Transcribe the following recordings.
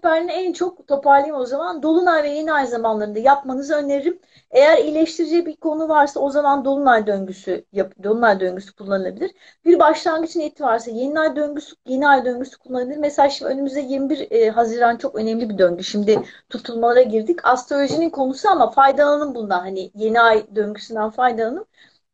rehberliğini en çok toparlayayım o zaman. Dolunay ve yeni ay zamanlarında yapmanızı öneririm. Eğer iyileştirici bir konu varsa o zaman dolunay döngüsü yap, dolunay döngüsü kullanılabilir. Bir başlangıç niyeti varsa yeni ay döngüsü yeni ay döngüsü kullanılabilir. Mesela şimdi önümüzde 21 e, Haziran çok önemli bir döngü. Şimdi tutulmalara girdik. Astrolojinin konusu ama faydalanın bundan. Hani yeni ay döngüsünden faydalanın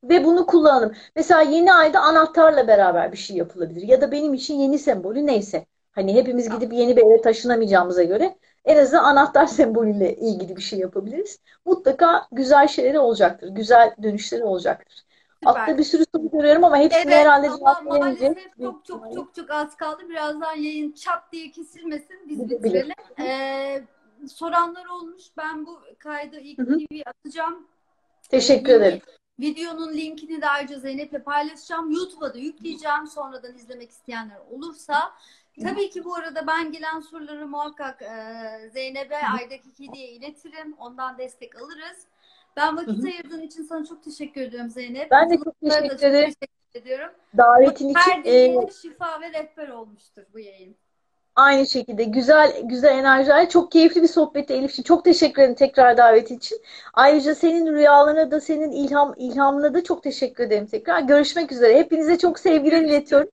ve bunu kullanalım. Mesela yeni ayda anahtarla beraber bir şey yapılabilir. Ya da benim için yeni sembolü neyse. Hani hepimiz gidip yeni bir eve taşınamayacağımıza göre en azından anahtar sembolüyle ilgili bir şey yapabiliriz. Mutlaka güzel şeyleri olacaktır. Güzel dönüşleri olacaktır. Süper. Altta bir sürü soru görüyorum ama hepsine Evet herhalde cevap veremeyeceğiz. maalesef çok çok çok çok az kaldı. Birazdan yayın çat diye kesilmesin. Biz bitirelim. Ee, soranlar olmuş. Ben bu kaydı ilk Hı hı. TV atacağım. Teşekkür Ee, ederim. Videonun linkini de ayrıca Zeynep'le paylaşacağım. YouTube'a da yükleyeceğim. Sonradan izlemek isteyenler olursa. Tabii ki bu arada ben gelen soruları muhakkak e, Zeynep'e Aydaki Kedi'ye iletirim. Ondan destek alırız. Ben vakit Hı hı. ayırdığın için sana çok teşekkür ediyorum Zeynep. Ben de çok teşekkür ederim. teşekkür ediyorum. Davetin Her için e, dinleyen şifa ve rehber olmuştur bu yayın. Aynı şekilde güzel güzel enerjiler. Çok keyifli bir sohbetti Elif'ciğim. Çok teşekkür ederim tekrar davet için. Ayrıca senin rüyalarına da senin ilham ilhamına da çok teşekkür ederim tekrar. Görüşmek üzere. Hepinize çok sevgiler iletiyorum.